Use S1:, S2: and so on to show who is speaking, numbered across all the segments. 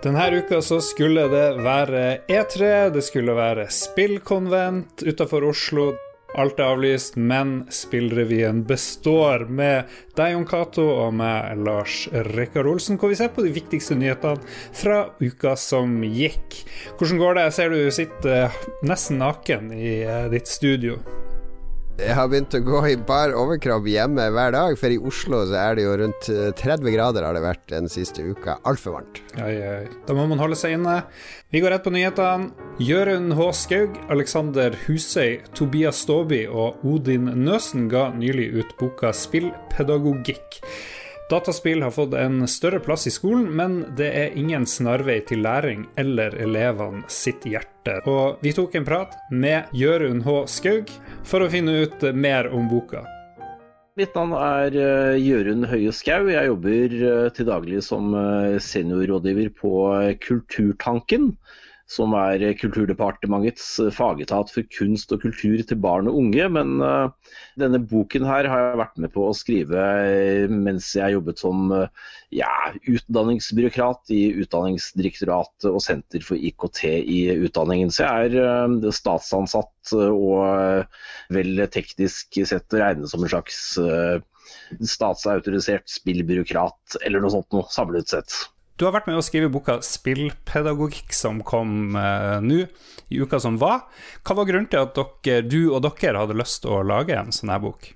S1: Denne uka så skulle det være E3, det skulle være spillkonvent utafor Oslo. Alt er avlyst, men spillrevyen består med deg, Jon Cato, og med Lars Rekard Olsen, hvor vi ser på de viktigste nyhetene fra uka som gikk. Hvordan går det? Jeg ser du sitter nesten naken i eh, ditt studio.
S2: Jeg har begynt å gå i bar overkropp hjemme hver dag, for i Oslo så er det jo rundt 30 eh, grader har det vært den siste uka. Altfor varmt.
S1: Oi, oi. Da må man holde seg inne. Vi går rett på nyhetene. Jørund H. Skaug, Alexander Husøy, Tobias Ståby og Odin Nøsen ga nylig ut boka Spillpedagogikk. Dataspill har fått en større plass i skolen, men det er ingen snarvei til læring eller elevene sitt hjerte. Og vi tok en prat med Jørund H. Skaug for å finne ut mer om boka.
S3: Mitt navn er eh, Jørund Høie Skau. Jeg jobber eh, til daglig som eh, seniorrådgiver på Kulturtanken som er Kulturdepartementets fagetat for kunst og kultur til barn og unge. Men uh, denne boken her har jeg vært med på å skrive eh, mens jeg jobbet som ja, utdanningsbyråkrat i Utdanningsdirektoratet og Senter for IKT i utdanningen. Så jeg er statsansatt og vel teknisk sett regnet som en slags statsautorisert spillbyråkrat eller noe sånt noe, samlet sett.
S1: Du har vært med å skrive boka 'Spillpedagogikk', som kom eh, nå, i uka som var. Hva var grunnen til at dere, du og dere hadde lyst til å lage en sånn her bok?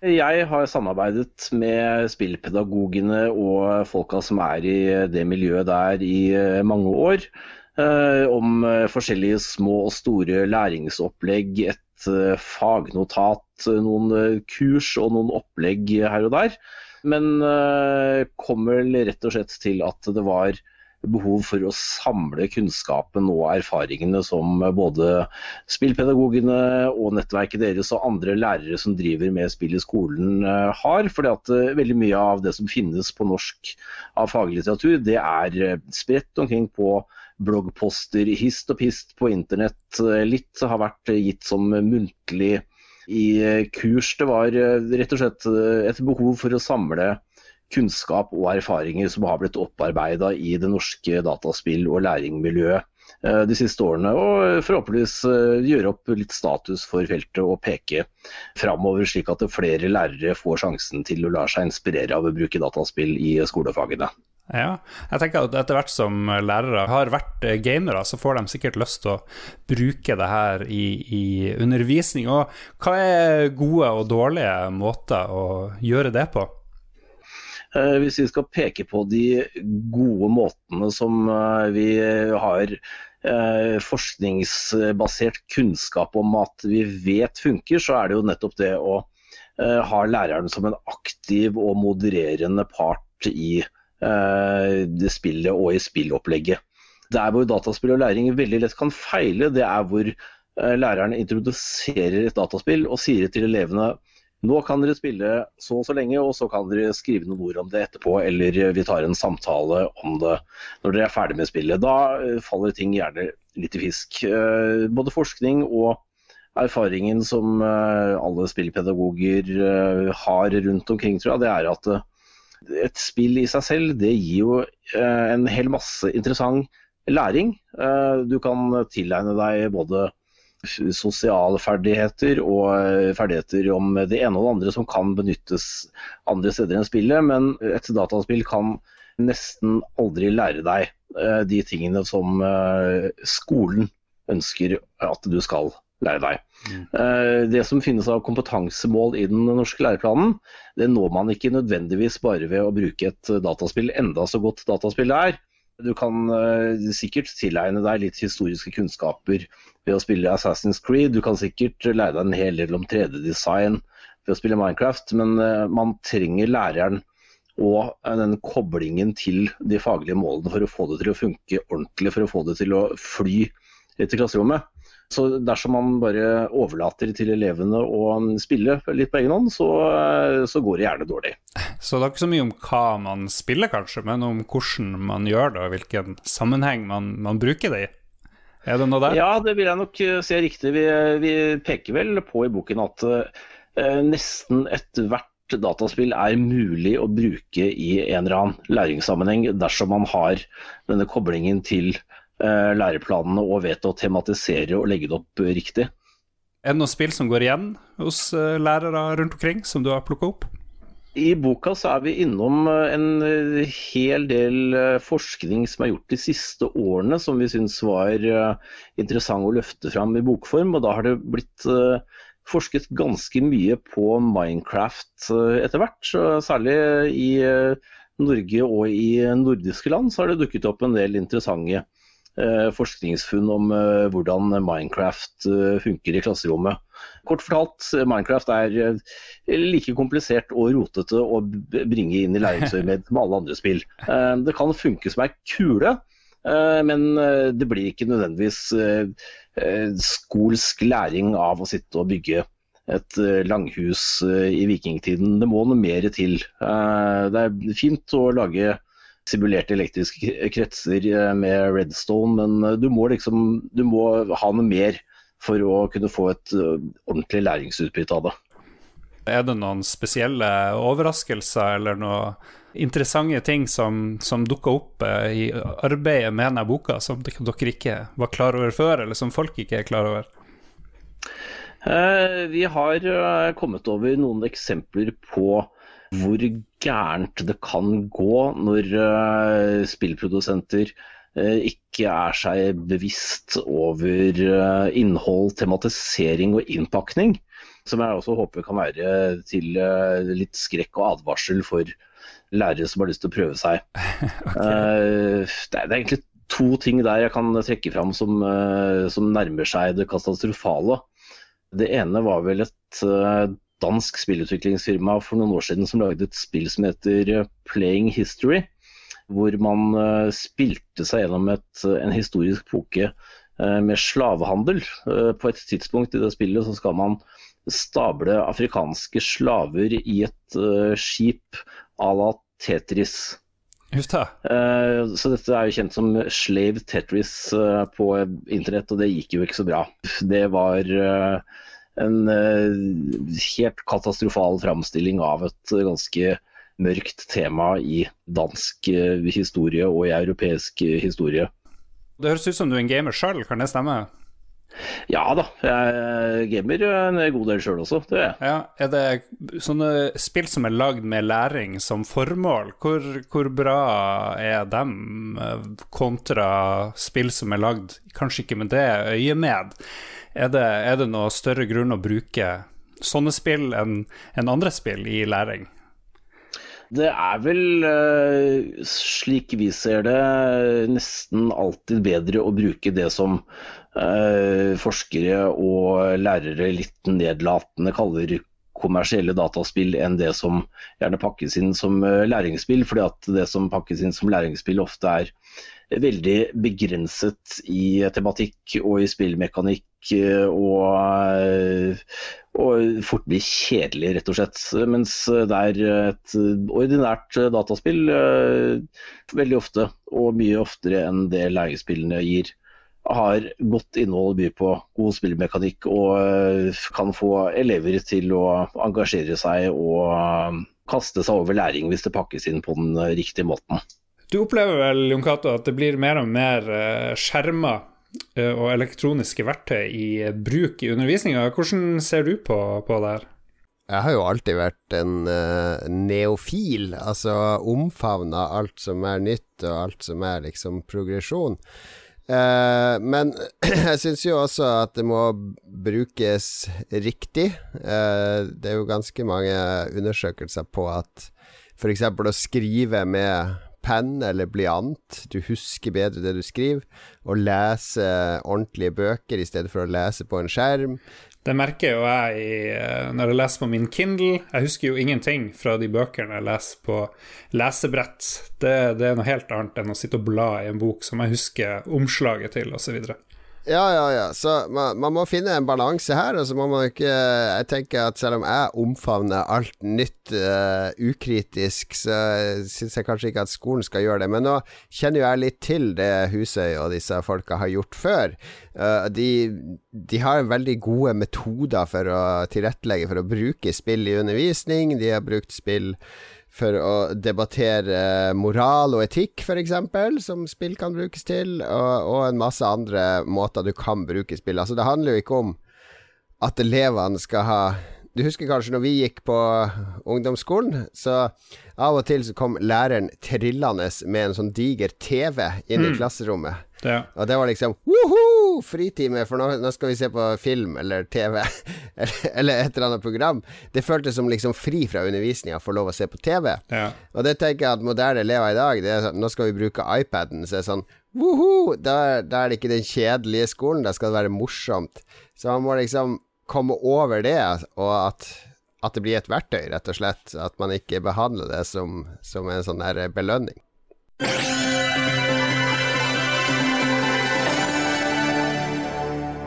S3: Jeg har samarbeidet med spillpedagogene og folka som er i det miljøet der i eh, mange år. Eh, om eh, forskjellige små og store læringsopplegg, et eh, fagnotat, noen kurs og noen opplegg her og der. Men uh, kom vel rett og slett til at det var behov for å samle kunnskapen og erfaringene som både spillpedagogene og nettverket deres og andre lærere som driver med spill i skolen uh, har. fordi at uh, veldig mye av det som finnes på norsk av faglitteratur, det er spredt omkring på bloggposter, hist og pist på internett. Litt har vært gitt som muntlig i eh, kurs. Det var eh, rett og slett eh, et behov for å samle kunnskap og erfaringer som har blitt opparbeida i det norske dataspill- og læringmiljøet de siste årene, og forhåpentligvis gjøre opp litt status for feltet og peke framover, slik at flere lærere får sjansen til å la seg inspirere av å bruke dataspill i skolefagene.
S1: Ja, jeg tenker at etter hvert som lærere har vært eh, gamere, så får de sikkert lyst til å bruke det her i, i undervisning. Og hva er gode og dårlige måter å gjøre det på?
S3: Eh, hvis vi skal peke på de gode måtene som eh, vi har forskningsbasert kunnskap om at vi vet funker, så er det jo nettopp det å ha læreren som en aktiv og modererende part i Eh, det spillet og i spillopplegget. Der hvor dataspill og læring veldig lett kan feile, det er hvor eh, læreren introduserer et dataspill og sier til elevene nå kan dere spille så og så lenge, og så kan dere skrive noen ord om det etterpå, eller vi tar en samtale om det når dere er ferdig med spillet. Da eh, faller ting gjerne litt i fisk. Både forskning og erfaringen som alle spillpedagoger har rundt omkring, tror jeg, det er at et spill i seg selv det gir jo eh, en hel masse interessant læring. Eh, du kan tilegne deg både sosiale ferdigheter og eh, ferdigheter om det ene og det andre som kan benyttes andre steder enn spillet, men et dataspill kan nesten aldri lære deg de tingene som skolen ønsker at du skal lære deg. Mm. Det som finnes av kompetansemål i den norske læreplanen, det når man ikke nødvendigvis bare ved å bruke et dataspill, enda så godt dataspill det er. Du kan uh, sikkert tilegne deg litt historiske kunnskaper ved å spille Assassin's Creed. Du kan sikkert lære deg en hel del om 3D-design ved å spille Minecraft, men man trenger læreren og den koblingen til de faglige målene for å få det til å funke ordentlig, for å få det til å fly rett i klasserommet. Så dersom man bare overlater til elevene å spille litt på egen hånd, så, så, går det gjerne dårlig.
S1: Så det er ikke så mye om hva man spiller, kanskje, men om hvordan man gjør det, og hvilken sammenheng man, man bruker det i? Er det noe der?
S3: Ja, det vil jeg nok eh, se riktig. Vi, vi peker vel på i boken at uh, nesten ethvert dataspill er mulig å bruke i en eller annen læringssammenheng dersom man har denne koblingen til læreplanene og vet å tematisere og legge det opp riktig.
S1: Er det noen spill som går igjen hos uh, lærere rundt omkring, som du har plukka opp?
S3: I boka så er vi innom en hel del forskning som er gjort de siste årene, som vi syns var interessant å løfte fram i bokform. og Da har det blitt forsket ganske mye på Minecraft eh, etter hvert. Særlig i eh, Norge og i nordiske land så har det dukket opp en del interessante eh, forskningsfunn om hvordan Minecraft funker i klasserommet. Kort fortalt, Minecraft er like komplisert og rotete å bringe inn i læringsøyemed som alle andre spill. Det kan funke som ei kule, men det blir ikke nødvendigvis Eh, skolsk læring av å sitte og bygge et eh, langhus eh, i vikingtiden. Det må noe mer til. Det er fint å lage simulerte elektriske kretser med redstone, men du må, liksom, du må ha noe mer for å kunne få et ordentlig læringsutbytte av det.
S1: Er det noen spesielle overraskelser eller noen interessante ting som, som dukka opp eh, i arbeidet med denne boka, som dere ikke var klar over før, eller som folk ikke er klar over?
S3: Eh, vi har eh, kommet over noen eksempler på hvor gærent det kan gå når spillprodusenter ikke er seg bevisst over innhold, tematisering og innpakning. Som jeg også håper kan være til litt skrekk og advarsel for lærere som har lyst til å prøve seg. okay. uh, det, er, det, er, egentlig to ting der jeg kan trekke fram som, uh, som nærmer seg det katastrofale. Det ene var vel et uh, dansk spillutviklingsfirma for noen år siden som lagde et spill som heter Playing History. Hvor man spilte seg gjennom et, en historisk poke med slavehandel. På et tidspunkt i det spillet så skal man stable afrikanske slaver i et skip à la Tetris. Uh, så dette er jo kjent som Slave Tetris uh, på internett, og det gikk jo ikke så bra. Det var uh, en helt katastrofal framstilling av et ganske mørkt tema i dansk historie og i europeisk historie.
S1: Det høres ut som du er en gamer sjøl, kan det stemme?
S3: Ja da, jeg gamer en god del sjøl også, det
S1: jeg. Ja, er det sånne spill som er lagd med læring som formål, hvor, hvor, bra er dem eh, kontra spill som er lagd kanskje ikke med det øyemed? Er det, er det noe større grunn å bruke sånne spill enn en andre spill i læring?
S3: Det er vel, eh, slik vi ser det, nesten alltid bedre å bruke det som Eh, forskere og lærere litt nedlatende kaller kommersielle dataspill enn det som gjerne pakkes inn som eh, læringsspill. fordi at det som pakkes inn som læringsspill ofte er veldig begrenset i tematikk og i spillmekanikk og, og fort blir kjedelig, rett og slett. Mens det er et ordinært dataspill veldig ofte, og mye oftere enn det læringsspillene gir har godt innhold, byr på god spillmekanikk og eh, kan få elever til å engasjere seg og eh, kaste seg over læring hvis det pakkes inn på den riktige måten.
S1: Du opplever vel Jon at det blir mer og mer eh, skjermer og elektroniske verktøy i bruk i undervisninga. Hvordan ser du på, på det her?
S2: Jeg har jo alltid vært en uh, neofil, altså omfavna alt som er nytt og alt som er liksom progresjon. Uh, men jeg syns jo også at det må brukes riktig. Uh, det er jo ganske mange undersøkelser på at f.eks. å skrive med penn eller blyant, du husker bedre det du skriver. Å lese ordentlige bøker i stedet for å lese på en skjerm.
S1: Det merker jo jeg i, eh, når jeg leser på min Kindle. Jeg husker jo ingenting fra de bøkene jeg leser på lesebrett. Det, det er noe helt annet enn å sitte og bla i en bok som jeg husker omslaget til, osv.
S2: Ja, ja, ja. Så man, man, må finne en balanse her. Og så må man ikke Jeg tenker at selv om jeg omfavner alt nytt uh, ukritisk, så syns jeg kanskje ikke at skolen skal gjøre det. Men nå kjenner jo jeg litt til det Husøy og disse folka har gjort før. Uh, de, de, har veldig gode metoder for å tilrettelegge for å bruke spill i undervisning. De har brukt spill for å debattere moral og etikk, f.eks., som spill kan brukes til, og, og, en masse andre måter du kan bruke spill. Altså, det handler jo ikke om at elevene skal ha Du husker kanskje når vi gikk på ungdomsskolen, så av og til så kom læreren trillende med en sånn diger TV inn i mm. klasserommet. Ja. Og det var liksom Woho! Fritime, for nå, nå, skal vi se på film eller TV eller, et eller annet program. Det føltes som liksom fri fra undervisninga å få lov å se på TV. Ja. Og det tenker jeg at moderne elever i dag det er sånn, Nå skal vi bruke iPaden, så er det sånn Woho! Da, da er det ikke den kjedelige skolen, da skal det være morsomt. Så man må liksom komme over det, og at at det blir et verktøy, rett og slett. At man ikke behandler det som, som en sånn der belønning.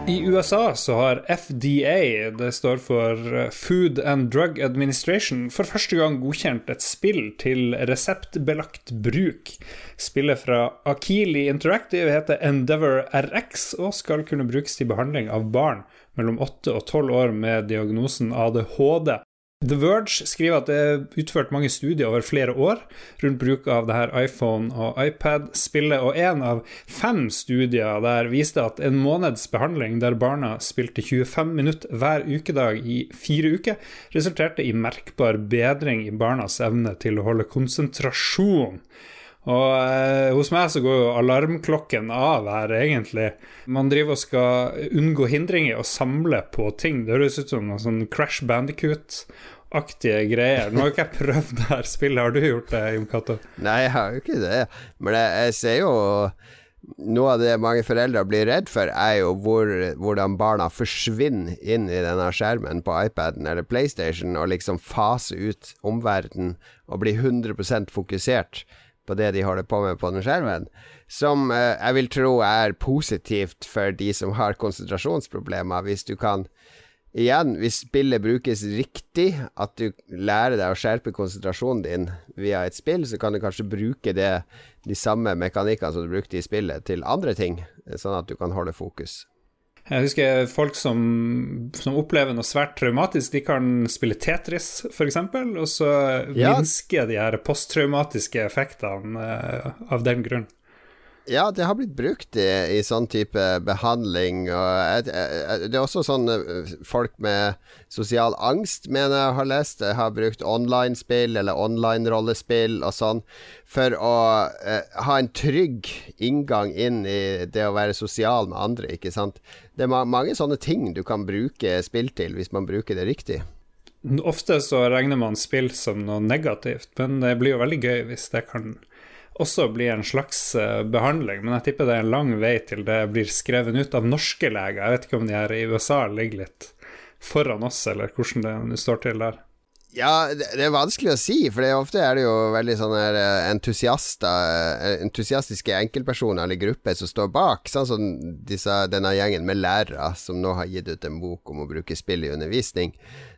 S1: I USA så har FDA, det står for Food and Drug Administration, for første gang godkjent et spill til reseptbelagt bruk. Spillet fra Akili Interactive heter Endeavor RX og skal kunne brukes til behandling av barn mellom 8 og 12 år med diagnosen ADHD. The Verge skriver at det er utført mange studier over flere år rundt bruk av det her iPhone- og iPad-spillet, og én av fem studier der viste at en måneds behandling der barna spilte 25 minutter hver ukedag i fire uker, resulterte i merkbar bedring i barnas evne til å holde konsentrasjon. Og eh, hos meg så går jo alarmklokken av her, egentlig. Man driver og skal unngå hindringer og samle på ting. Det høres ut som noe sånn Crash Bandicoot-aktige greier. Nå har ikke jeg prøvd det her spillet, har du gjort det, Jon Cato?
S2: Nei, jeg har jo ikke det. Men jeg, jeg ser jo noe av det mange foreldre blir redd for, er jo hvor, hvordan barna forsvinner inn i denne skjermen på iPaden eller PlayStation og liksom faser ut omverdenen og blir 100% fokusert på det de holder på med på den skjermen, som eh, jeg vil tro er positivt for de som har konsentrasjonsproblemer, hvis du kan Igjen, hvis spillet brukes riktig, at du lærer deg å skjerpe konsentrasjonen din via et spill, så kan du kanskje bruke det, de samme mekanikkene som du brukte i spillet, til andre ting, sånn at du kan holde fokus.
S1: Jeg husker folk som, som, opplever noe svært traumatisk, de kan spille Tetris f.eks., og så ja. minsker de her posttraumatiske effektene uh, av den grunn.
S2: Ja, det har blitt brukt i, i sånn type behandling. Og det er også sånn eh, folk med sosial angst, mener jeg har lest, har brukt online-spill eller online-rollespill og sånn for å eh, ha en trygg inngang inn i det å være sosial med andre, ikke sant. Det er ma mange sånne ting du kan bruke spill til, hvis man bruker det riktig.
S1: Ofte så regner man spill som noe negativt, men det blir jo veldig gøy hvis det kan også blir en slags eh, behandling. Men jeg tipper det er en lang vei til det blir skrevet ut av norske leger. Jeg vet ikke om de her i USA ligger litt foran oss, eller hvordan det står til der.
S2: Ja, det er vanskelig å si, for ofte er det jo veldig sånne eh, entusiaster, eh, entusiastiske enkeltpersoner eller grupper som står bak, sånn som disse, denne gjengen med lærere som nå har gitt ut en bok om å bruke spill i undervisning.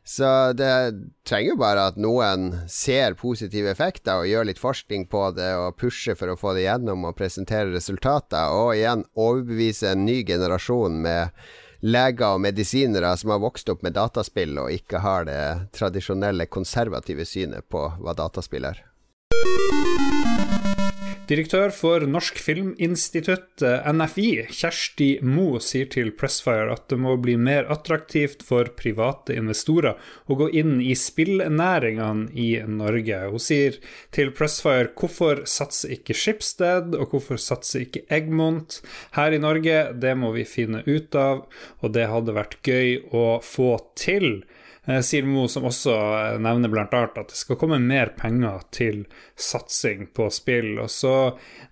S2: Så det trenger jo bare at noen ser positive effekter og gjør litt forskning på det og pusher for å få det gjennom og presentere resultater, og igjen overbevise en ny generasjon med leger og medisinere som har vokst opp med dataspill og ikke har det tradisjonelle konservative synet på hva dataspill er.
S1: Direktør for Norsk Filminstitutt, NFI, Kjersti Mo, sier til Pressfire at det må bli mer attraktivt for private investorer å gå inn i spillnæringene i Norge. Hun sier til Pressfire hvorfor satser ikke Schibsted, og hvorfor satser ikke Egmont her i Norge? Det må vi finne ut av, og det hadde vært gøy å få til. Eh, Sier Mo, som også nevner nevner bl.a. at det skal komme mer penger til satsing på spill. Og så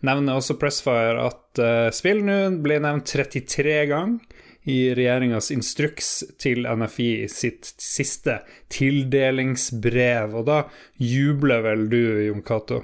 S1: nevner også Pressfire at uh, spill nå ble nevnt 33 ganger i regjeringas instruks til NFI sitt siste tildelingsbrev. Og da jubler vel du, Jon Cato?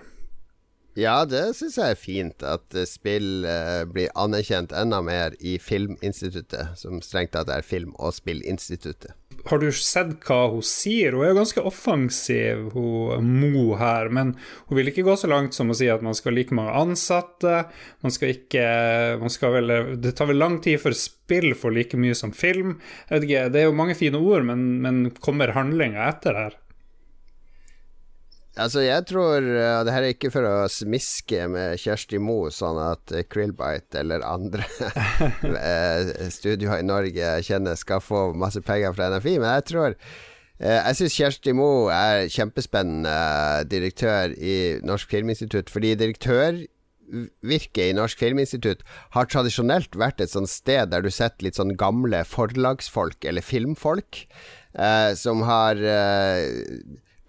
S2: Ja, det syns jeg er fint. At spill eh, blir anerkjent enda mer i Filminstituttet, som strengt tatt er Film- og spillinstituttet.
S1: Har du sett hva hun sier? Hun er jo ganske offensiv, hun Mo her. Men hun vil ikke gå så langt som å si at man skal like mange ansatte. Man skal ikke man skal vel, Det tar vel lang tid for spill for like mye som film. Jeg vet ikke, Det er jo mange fine ord, men, men kommer handlinga etter her?
S2: Altså, jeg tror uh, Det her er ikke for å smiske med Kjersti Mo sånn at uh, Krillbite eller andre uh, studioer i Norge kjenner skal få masse penger fra NFI, men jeg tror jeg syns Kjersti Mo er kjempespennende direktør i Norsk Filminstitutt, fordi direktør virket i Norsk Filminstitutt har tradisjonelt vært et sånt sted der du setter litt sånn gamle forlagsfolk, eller filmfolk, som har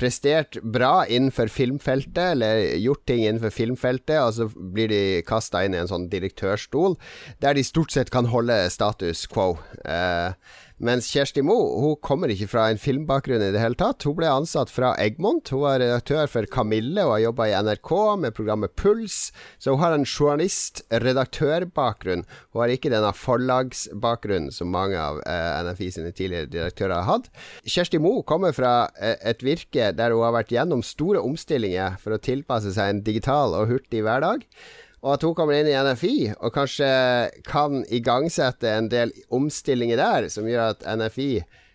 S2: prestert bra innenfor filmfeltet, eller gjort ting innenfor filmfeltet, og så blir de kasta inn i en sånn direktørstol, der de stort sett kan holde status quo. Eh, mens Kjersti Moe hun kommer ikke fra en filmbakgrunn i det hele tatt. Hun ble ansatt fra Egmont. Hun var redaktør for Kamille og har jobba i NRK med programmet Puls. Så hun har en journalist-redaktørbakgrunn. Hun har ikke denne forlagsbakgrunnen som mange av eh, NFI sine tidligere direktører har hatt. Kjersti Moe kommer fra eh, et virke der hun har vært gjennom store omstillinger for å tilpasse seg en digital og hurtig hverdag og at hun kommer inn i NFI og kanskje kan igangsette en del omstillinger der, som gjør at NFI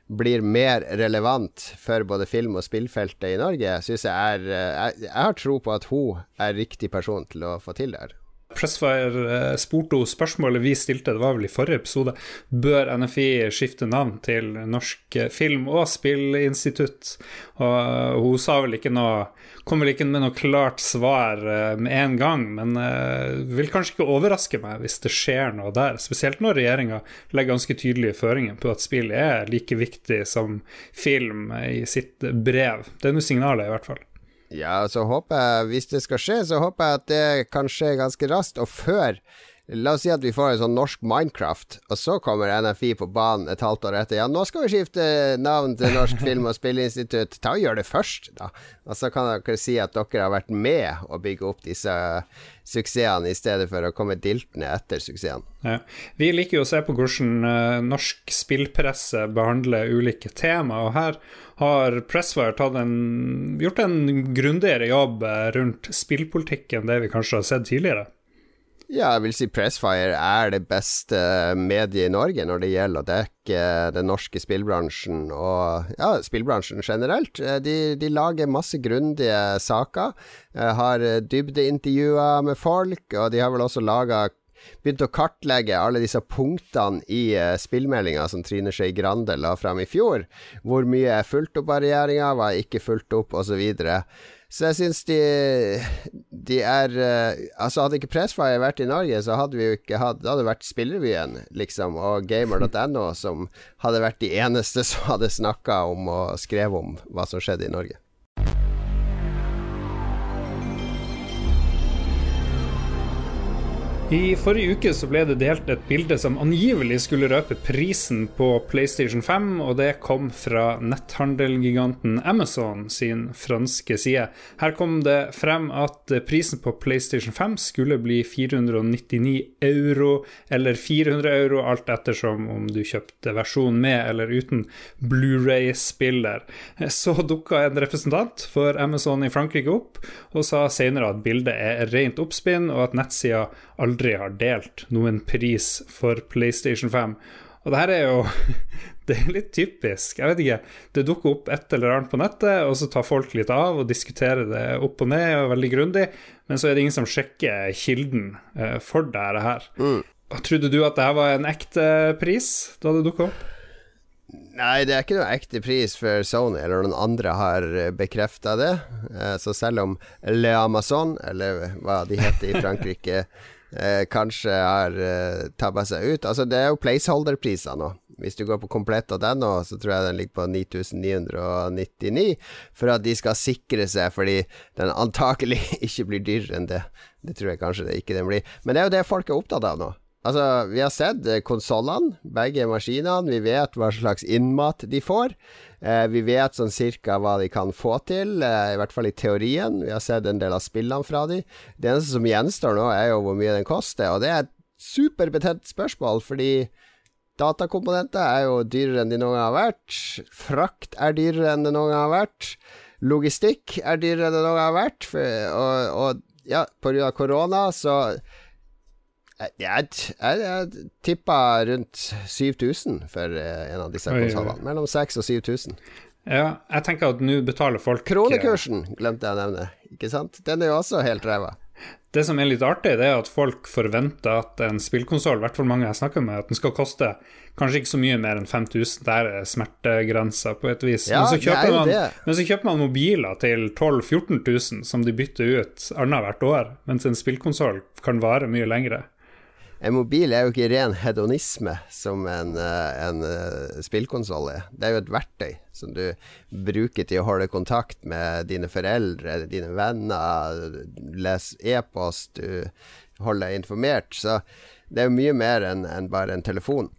S2: blir mer relevant for både film- og spillfeltet i Norge, syns jeg er eh, jeg, jeg, har tro på at hun er riktig person til å få til det her.
S1: Pressfire eh, spurte henne spørsmålet vi stilte, det var vel i forrige episode, bør NFI skifte navn til Norsk film- og spillinstitutt? Og eh, hun sa vel ikke noe kom vel ikke med noe klart svar eh, med en gang, men vil kanskje ikke overraske meg hvis det skjer noe der. Spesielt når regjeringa legger ganske tydelige føringer på at spill er like viktig som film i sitt brev. Det er noe signalet, i hvert fall.
S2: Ja, så håper jeg, hvis det skal skje, så håper jeg at det kan skje ganske raskt, og før La oss si at vi får en sånn norsk Minecraft, og så kommer NFI på banen et halvt år etter. Ja, nå skal vi skifte navn til Norsk film- og spilleinstitutt. Ta og Gjør det først, da. Og så kan dere si at dere har vært med å bygge opp disse suksessene, i stedet for å komme diltende etter suksessene.
S1: Ja. Vi liker jo å se på hvordan uh, norsk spillpresse behandler ulike tema, og her har Pressfire gjort en grundigere jobb eh, rundt spillpolitikken enn det vi kanskje har sett tidligere.
S2: Ja, jeg vil si Pressfire er det beste mediet i Norge når det gjelder å dekke den norske spillbransjen og ja, spillbransjen generelt. De, de lager masse grundige saker. Har dybdeintervjuer med folk, og de har vel også laga begynt å kartlegge alle disse punktene i uh, spillmeldinga som Trine Skei Grande la fram i fjor. Hvor mye er fulgt opp av regjeringa, hva er ikke fulgt opp, osv. Så, jeg syns de, de er uh, Altså, hadde ikke Pressfire vært i Norge, så hadde vi jo ikke hatt Det hadde vært Spillrevyen, liksom, og gamer.no som hadde vært de eneste som hadde snakka om og skrevet om hva som skjedde i Norge.
S1: I forrige uke så ble det delt et bilde som angivelig skulle røpe prisen på PlayStation 5, og det kom fra netthandelgiganten Amazon sin franske side. Her kom det frem at prisen på PlayStation 5 skulle bli 499 euro, eller 400 euro, alt ettersom om du kjøpte versjon med eller uten Blu-ray-spiller. Så dukka en representant for Amazon i Frankrike opp, og sa senere at bildet er rent oppspinn, og at nettsida aldri har delt noen pris for PlayStation 5. Og det her er jo Det er litt typisk. Jeg vet ikke. Det dukker opp et eller annet på nettet, og så tar folk litt av og diskuterer det opp og ned og veldig grundig, men så er det ingen som sjekker kilden eh, for det her. Mm. Trodde du at det her var en ekte pris da det dukka opp?
S2: Nei, det er ikke noe ekte pris for Sony, eller noen andre har bekrefta det. Eh, så selv om Le Amazon, eller hva de heter i Frankrike eh, kanskje har eh, tabba seg ut. Altså, det er jo placeholder-priser nå. Hvis du går på komplett.no, så tror jeg den ligger på 9999, for at de skal sikre seg, fordi den antakelig ikke blir dyrere enn det. Det tror jeg kanskje det ikke den blir. Men det er jo det folk er opptatt av nå. Altså, vi har sett eh, konsollene, begge maskinene. Vi vet hva slags innmat de får. Eh, vi vet sånn cirka hva de kan få til, eh, i hvert fall i teorien. Vi har sett en del av spillene fra de. Det eneste som gjenstår nå, er jo hvor mye den koster, og det er et superbetent spørsmål, fordi datakomponenter er jo dyrere enn de noen gang har vært. Frakt er dyrere enn det noen gang har vært. Logistikk er dyrere enn det noen gang har vært. Og, og ja, pga. korona så jeg, jeg, jeg tippa rundt 7000 for eh, en av disse konsollene. Mellom 6000 og 7000.
S1: Ja, jeg tenker at nå betaler folk
S2: Kronekursen glemte jeg å nevne, ikke sant? Den er jo også helt ræva.
S1: Det som er litt artig, det er at folk forventer at en spillkonsoll, i hvert fall mange jeg snakker med, at den skal koste kanskje ikke så mye mer enn 5000. Der er smertegrensa, på et vis.
S2: Ja,
S1: men, så kjøper man, men så kjøper man mobiler til 12 000-14 000 som de bytter ut annethvert år, mens en spillkonsoll kan vare mye lengre.
S2: En mobil er jo ikke ren hedonisme som en, eh, en uh, spillkonsoll er. Det er jo et verktøy som du bruker til å holde kontakt med dine foreldre, dine venner, lese e-post, du holder deg informert. Så det er jo mye mer enn en bare en telefon.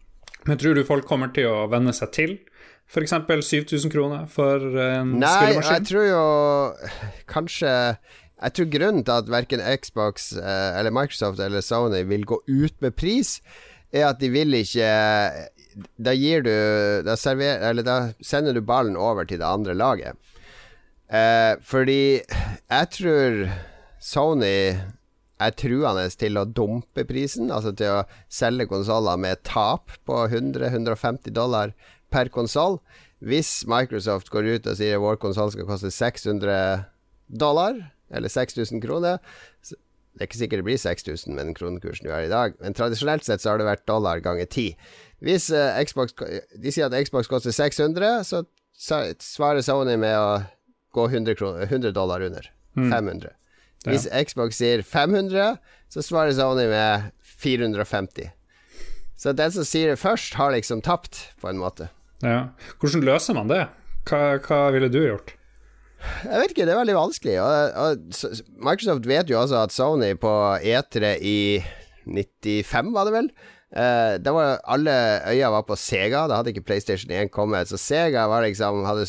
S1: Men tror du folk kommer til å venne seg til f.eks. 7000 kroner for en
S2: Nei,
S1: spillemaskin?
S2: Nei, jeg tror jo kanskje jeg tror grunnen til at verken Xbox eh, eller Microsoft eller Sony vil gå ut med pris, er at de vil ikke Da gir du Da, server, eller da sender du ballen over til det andre laget. Eh, fordi jeg tror Sony er truende til å dumpe prisen, altså til å selge konsoller med tap på 100-150 dollar per konsoll. Hvis Microsoft går ut og sier vår konsoll skal koste 600 dollar, eller 6000 kroner. Det er ikke sikkert det blir 6000 med den kronekursen du har i dag, men tradisjonelt sett så har det vært dollar ganger 10. Hvis uh, Xbox De sier at Xbox koster 600, så svarer Sony med å gå 100, kroner, 100 dollar under. Mm. 500. Hvis ja. Xbox sier 500, så svarer Sony med 450. Så den som sier det først, har liksom tapt, på en måte.
S1: Ja. Hvordan løser man det? Hva, hva ville du gjort?
S2: Jeg vet ikke, det er veldig vanskelig. Og, og, Microsoft vet jo også at Sony på E3 i 95, var det vel? Uh, da var alle øya var på Sega, da hadde ikke PlayStation 1 kommet. Så Sega var liksom hadde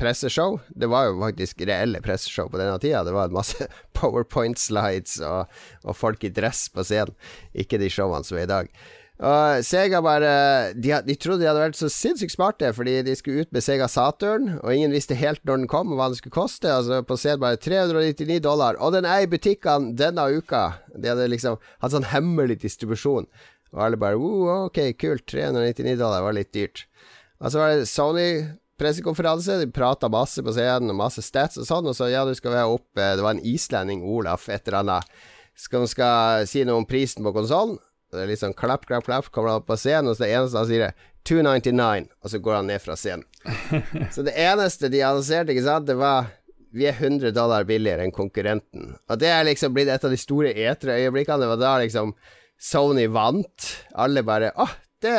S2: presseshow. Det var jo faktisk reelle presseshow på denne tida. Det var masse powerpoint-slides og, og, folk i dress på scenen. Ikke de showene som er i dag. Og Sega bare de, de, trodde de hadde vært så sinnssykt smarte fordi de skulle ut med Sega Saturn, og ingen visste helt når den kom og hva den skulle koste. Altså På scenen bare 399 dollar, og den er i butikkene denne uka. De hadde liksom hatt sånn hemmelig distribusjon, og alle bare ok, kult, 399 dollar var litt dyrt. Og så var det Sony pressekonferanse. De prata masse på scenen og masse stats og sånn. Og så ja, du skal være oppe Det var en islending, Olaf, et eller annet. Skal, skal si noe om prisen på konsollen. Det er litt sånn klapp, klapp, klapp. Kommer han opp på scenen, og så det eneste han sier, er 299, og så går han ned fra scenen. så det eneste de annonserte, ikke sant, det var vi er 100 dollar billigere enn konkurrenten. Og det er liksom blitt et av de store etere-øyeblikkene. Det var da liksom Sony vant. Alle bare Å, det,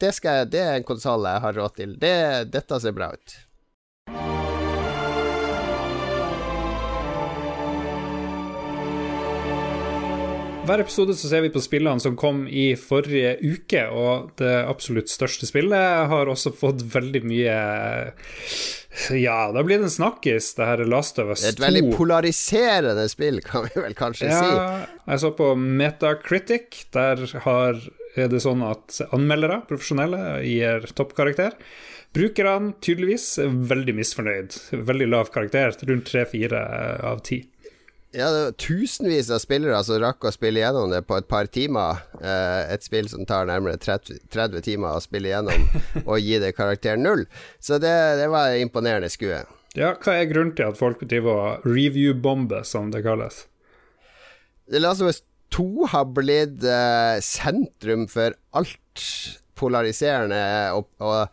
S2: det, skal, det er en konsoll jeg har råd til. Det, dette ser bra ut.
S1: Hver episode så ser vi på spillene som kom i forrige uke, og det absolutt største spillet har også fått veldig mye Ja, da blir det en snakkis, det her Last of Us 2.
S2: Et veldig polariserende spill, kan vi vel kanskje
S1: ja,
S2: si.
S1: Jeg så på Metacritic. Der har, er det sånn at anmeldere, profesjonelle, gir toppkarakter. Brukerne tydeligvis er veldig misfornøyd. Veldig lav karakter, rundt 3-4 av 10.
S2: Ja, det var tusenvis av spillere som rakk å spille gjennom det på et par timer. Eh, et spill som tar nærmere 30, 30 timer å spille gjennom, og gi det karakter null. Så det, det var imponerende skue.
S1: Ja, hva er grunnen til at folk driver og review-bomber, som det kalles?
S2: Det la oss 2 har blitt eh, sentrum for alt polariserende og, og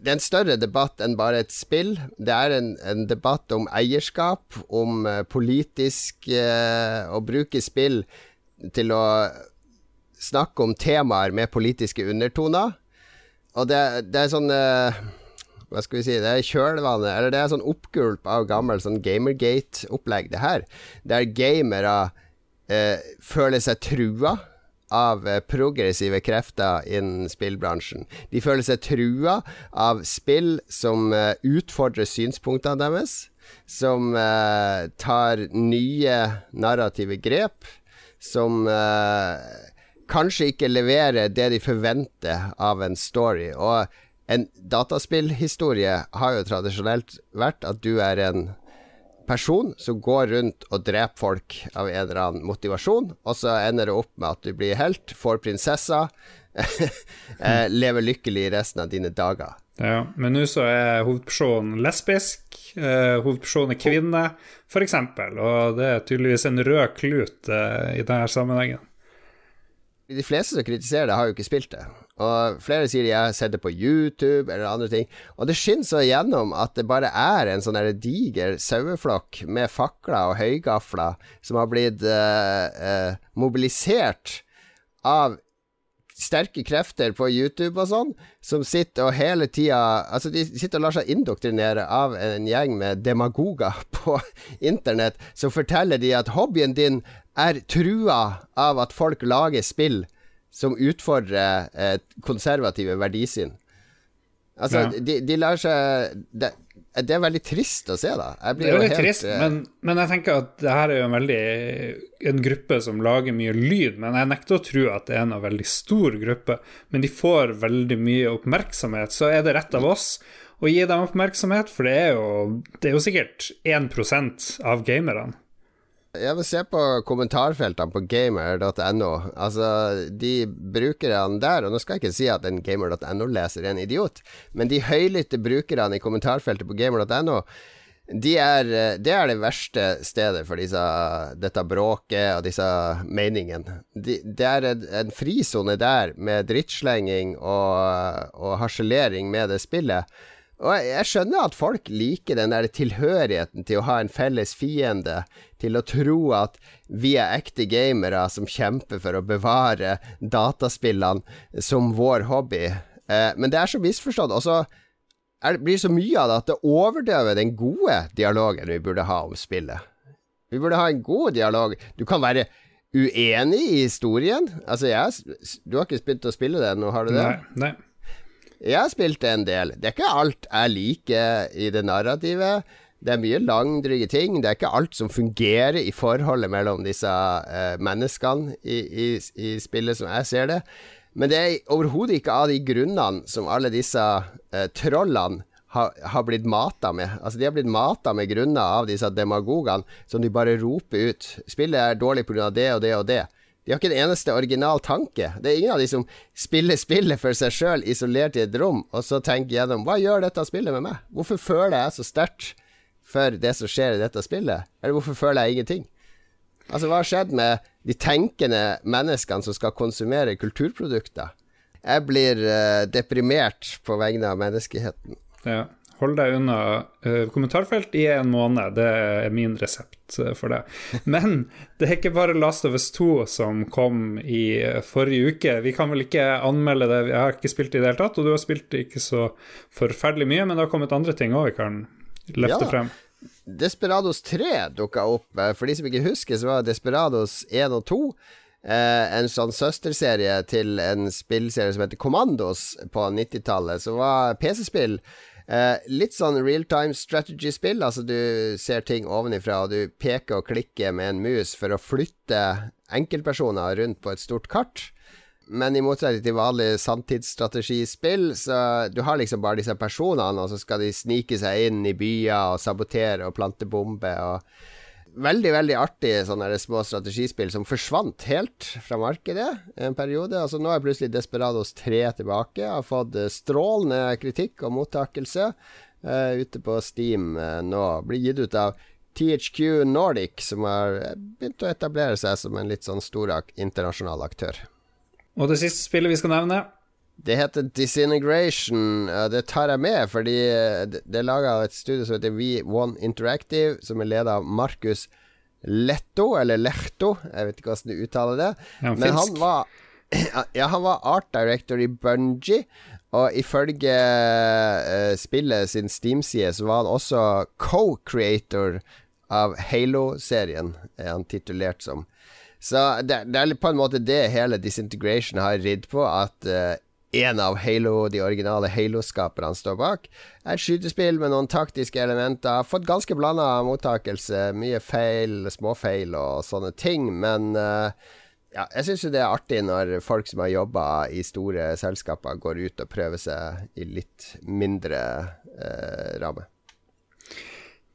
S2: det er en større debatt enn bare et spill. Det er en, en debatt om eierskap, om uh, politisk uh, Å bruke spill til å snakke om temaer med politiske undertoner. Og det, det er sånn uh, Hva skal vi si Det er kjølvannet, eller det er sånn oppgulp av gammel sånn Gamergate-opplegg, det her. Der gamere føler seg trua av eh, progressive krefter innen spillbransjen. De føler seg trua av spill som uh, utfordrer synspunktene deres, som uh, tar nye narrative grep, som kanskje ikke leverer det de forventer av en story. Og en dataspillhistorie har jo tradisjonelt vært at du er en person som går rundt og dreper folk av en eller annen motivasjon, og så ender det opp med at du blir helt, får prinsessa, eh, lever lykkelig resten av dine dager.
S1: Ja, men nå så er hovedpersonen lesbisk, eh, hovedpersonen er kvinne, f.eks., og det er tydeligvis en rød klut eh, i denne sammenhengen.
S2: De fleste som kritiserer det, har jo ikke spilt det. Og flere sier de har sett det på YouTube eller andre ting. Og det skinner så igjennom at det bare er en sånn diger saueflokk med fakler og høygafler som har blitt uh, uh, mobilisert av sterke krefter på YouTube og sånn, som sitter og hele tida Altså, de sitter og lar seg indoktrinere av en gjeng med demagoger på internett, som forteller de at hobbyen din er trua av at folk lager spill som utfordrer et konservative verdisyn. Altså, ja. de, de, lar seg det, det, er veldig trist å se, da.
S1: det er veldig helt, trist, uh, men, men, jeg tenker at det her er jo en veldig En gruppe som lager mye lyd, men jeg nekter å tro at det er en veldig stor gruppe. Men de får veldig mye oppmerksomhet, så er det rett av oss å gi dem oppmerksomhet, for det er jo, det er jo sikkert 1 av gamerne.
S2: Jeg vil se på kommentarfeltene på gamer.no. Altså, de brukerne der, og nå skal jeg ikke si at en gamer.no-leser er en idiot, men de høylytte brukerne i kommentarfeltet på gamer.no, de er, det er det verste stedet for disse, dette bråket og disse meningene. De, det er en, en frisone der med drittslenging og, og harselering med det spillet. Og jeg skjønner at folk liker den der tilhørigheten til å ha en felles fiende, til å tro at vi er ekte gamere som kjemper for å bevare dataspillene som vår hobby. Eh, men det er så misforstått. Og så blir det så mye av det at det overdøver den gode dialogen vi burde ha om spillet. Vi burde ha en god dialog. Du kan være uenig i historien. Altså, jeg, du har ikke begynt å spille det nå, har du det?
S1: Nei, nei.
S2: Jeg har spilt en del. Det er ikke alt jeg liker i det narrativet. Det er mye langdryge ting. Det er ikke alt som fungerer i forholdet mellom disse uh, menneskene i, i, i, spillet, som jeg ser det. Men det er overhodet ikke av de grunnene som alle disse uh, trollene har, har, blitt mata med. Altså De har blitt mata med grunner av disse demagogene som de bare roper ut. Spillet er dårlig pga. det og det og det. De har ikke en eneste original tanke. Det er ingen av de som spiller spillet for seg sjøl, isolert i et rom, og så tenker gjennom hva gjør dette spillet med meg? Hvorfor føler jeg så sterkt for det som skjer i dette spillet? Eller hvorfor føler jeg ingenting? Altså, hva har skjedd med de tenkende menneskene som skal konsumere kulturprodukter? Jeg blir uh, deprimert på vegne av menneskeheten.
S1: Ja. Hold deg unna uh, kommentarfelt i en måned. Det er min resept uh, for det. Men det er ikke bare Last of Us 2 som kom i forrige uke. Vi kan vel ikke anmelde det. Jeg har ikke spilt i det hele tatt, og du har spilt ikke så forferdelig mye, men det har kommet andre ting òg vi kan løfte ja. frem.
S2: Desperados 3 dukka opp. For de som ikke husker, så var Desperados 1 og 2 Eh, en sånn søsterserie til en spillserie som heter Commandos på 90-tallet, som var PC-spill Eh, litt sånn real time strategy-spill. Altså du ser ting ovenifra, og du peker og klikker med en mus for å flytte enkeltpersoner rundt på et stort kart. Men i motsetning til vanlig sanntidsstrategispill, så du har liksom bare disse personene, og så skal de snike seg inn i byer og sabotere og plante bomber og veldig, veldig artig sånne små strategispill som forsvant helt fra markedet en periode. Altså Nå er plutselig Desperados 3 tilbake. Har fått eh, strålende kritikk og mottakelse uh, ute på Steam uh, nå. Blir gitt ut av THQ Nordic, som har begynt å etablere seg som en litt sånn stor internasjonal aktør.
S1: Og det siste spillet vi skal nevne,
S2: det heter Disintegration. Det tar jeg med, fordi det er laga av et studio som heter V1 Interactive, som er ledet av Markus Letto, eller Lechto, jeg vet ikke hvordan du uttaler det. Ja, Men han var, ja, han var art director i Bungie, og ifølge uh, spillet sin Steam-side så var han også co-creator av Halo-serien, er han titulert som. Så det, det, er på en måte det hele Disintegration har ridd på, at uh, en av Halo, de originale Halo-skaperne står bak. Et skytespill med noen taktiske elementer. Har fått ganske blanda mottakelse. Mye feil, småfeil og sånne ting. Men uh, ja, jeg syns jo det er artig når folk som har jobba i store selskaper, går ut og prøver seg i litt mindre uh, ramme.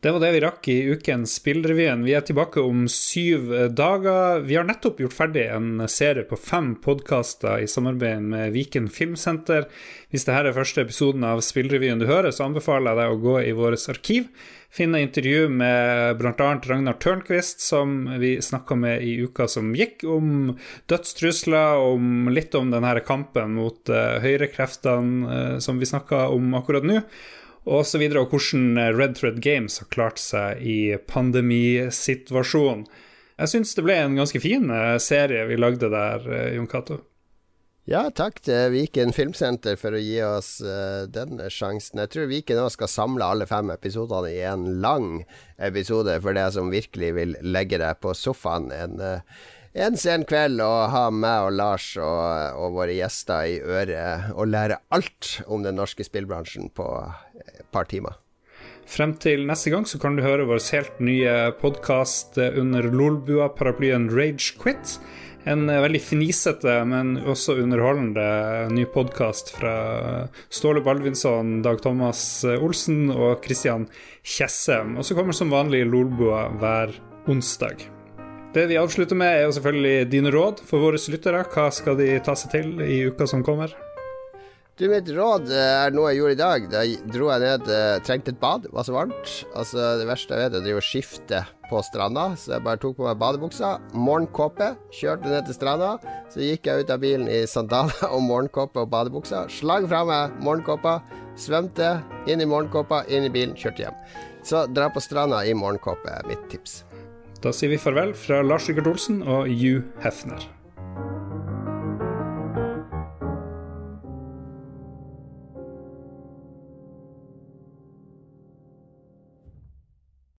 S1: Det var det vi rakk i ukens Spillrevyen. Vi er tilbake om syv dager. Vi har nettopp gjort ferdig en serie på fem podkaster i samarbeid med Viken Filmsenter. Hvis dette er første episoden av Spillrevyen du hører, så anbefaler jeg deg å gå i vårt arkiv. Finne intervju med bl.a. Ragnar Tørnquist, som vi snakka med i uka som gikk, om dødstrusler, om litt om denne kampen mot uh, høyrekreftene uh, som vi snakka om akkurat nå og så videre, og hvordan eh, Red Thread Games har klart seg i pandemisituasjonen. Jeg syns det ble en ganske fin eh, serie vi lagde der, eh, Jon Cato.
S2: Ja, takk til Viken Filmsenter for å gi oss uh, den sjansen. Jeg tror Viken nå skal samle alle fem episodene i en lang episode for det som virkelig vil legge deg på sofaen en uh, en sen kveld å ha meg og Lars og, og, våre gjester i øret og lære alt om den norske spillbransjen på et par timer.
S1: Frem til neste gang så kan du høre vår helt nye podkast under Lolbua-paraplyen Rage Quit. En veldig fnisete, men også underholdende ny podkast fra Ståle Balvinson, Dag Thomas Olsen og Christian Tjessem. Og så kommer som vanlig Lolbua hver onsdag. Det vi avslutter med, er jo selvfølgelig dine råd for våre lyttere. Hva skal de ta seg til i uka som kommer?
S2: Du, Mitt råd er noe jeg gjorde i dag. Da dro jeg ned, eh, trengte et bad, var så varmt. Altså, Det verste jeg vet, er å skifte på stranda, så jeg bare tok på meg badebuksa, morgenkåpe, kjørte ned til stranda. Så gikk jeg ut av bilen i sandaler og morgenkåpe og badebuksa, slang fra meg morgenkåpa, svømte inn i morgenkåpa, inn i bilen, kjørte hjem. Så dra på stranda i morgenkåpe mitt tips.
S1: Da sier vi farvel fra Lars Rikard Olsen og Hugh Hefner.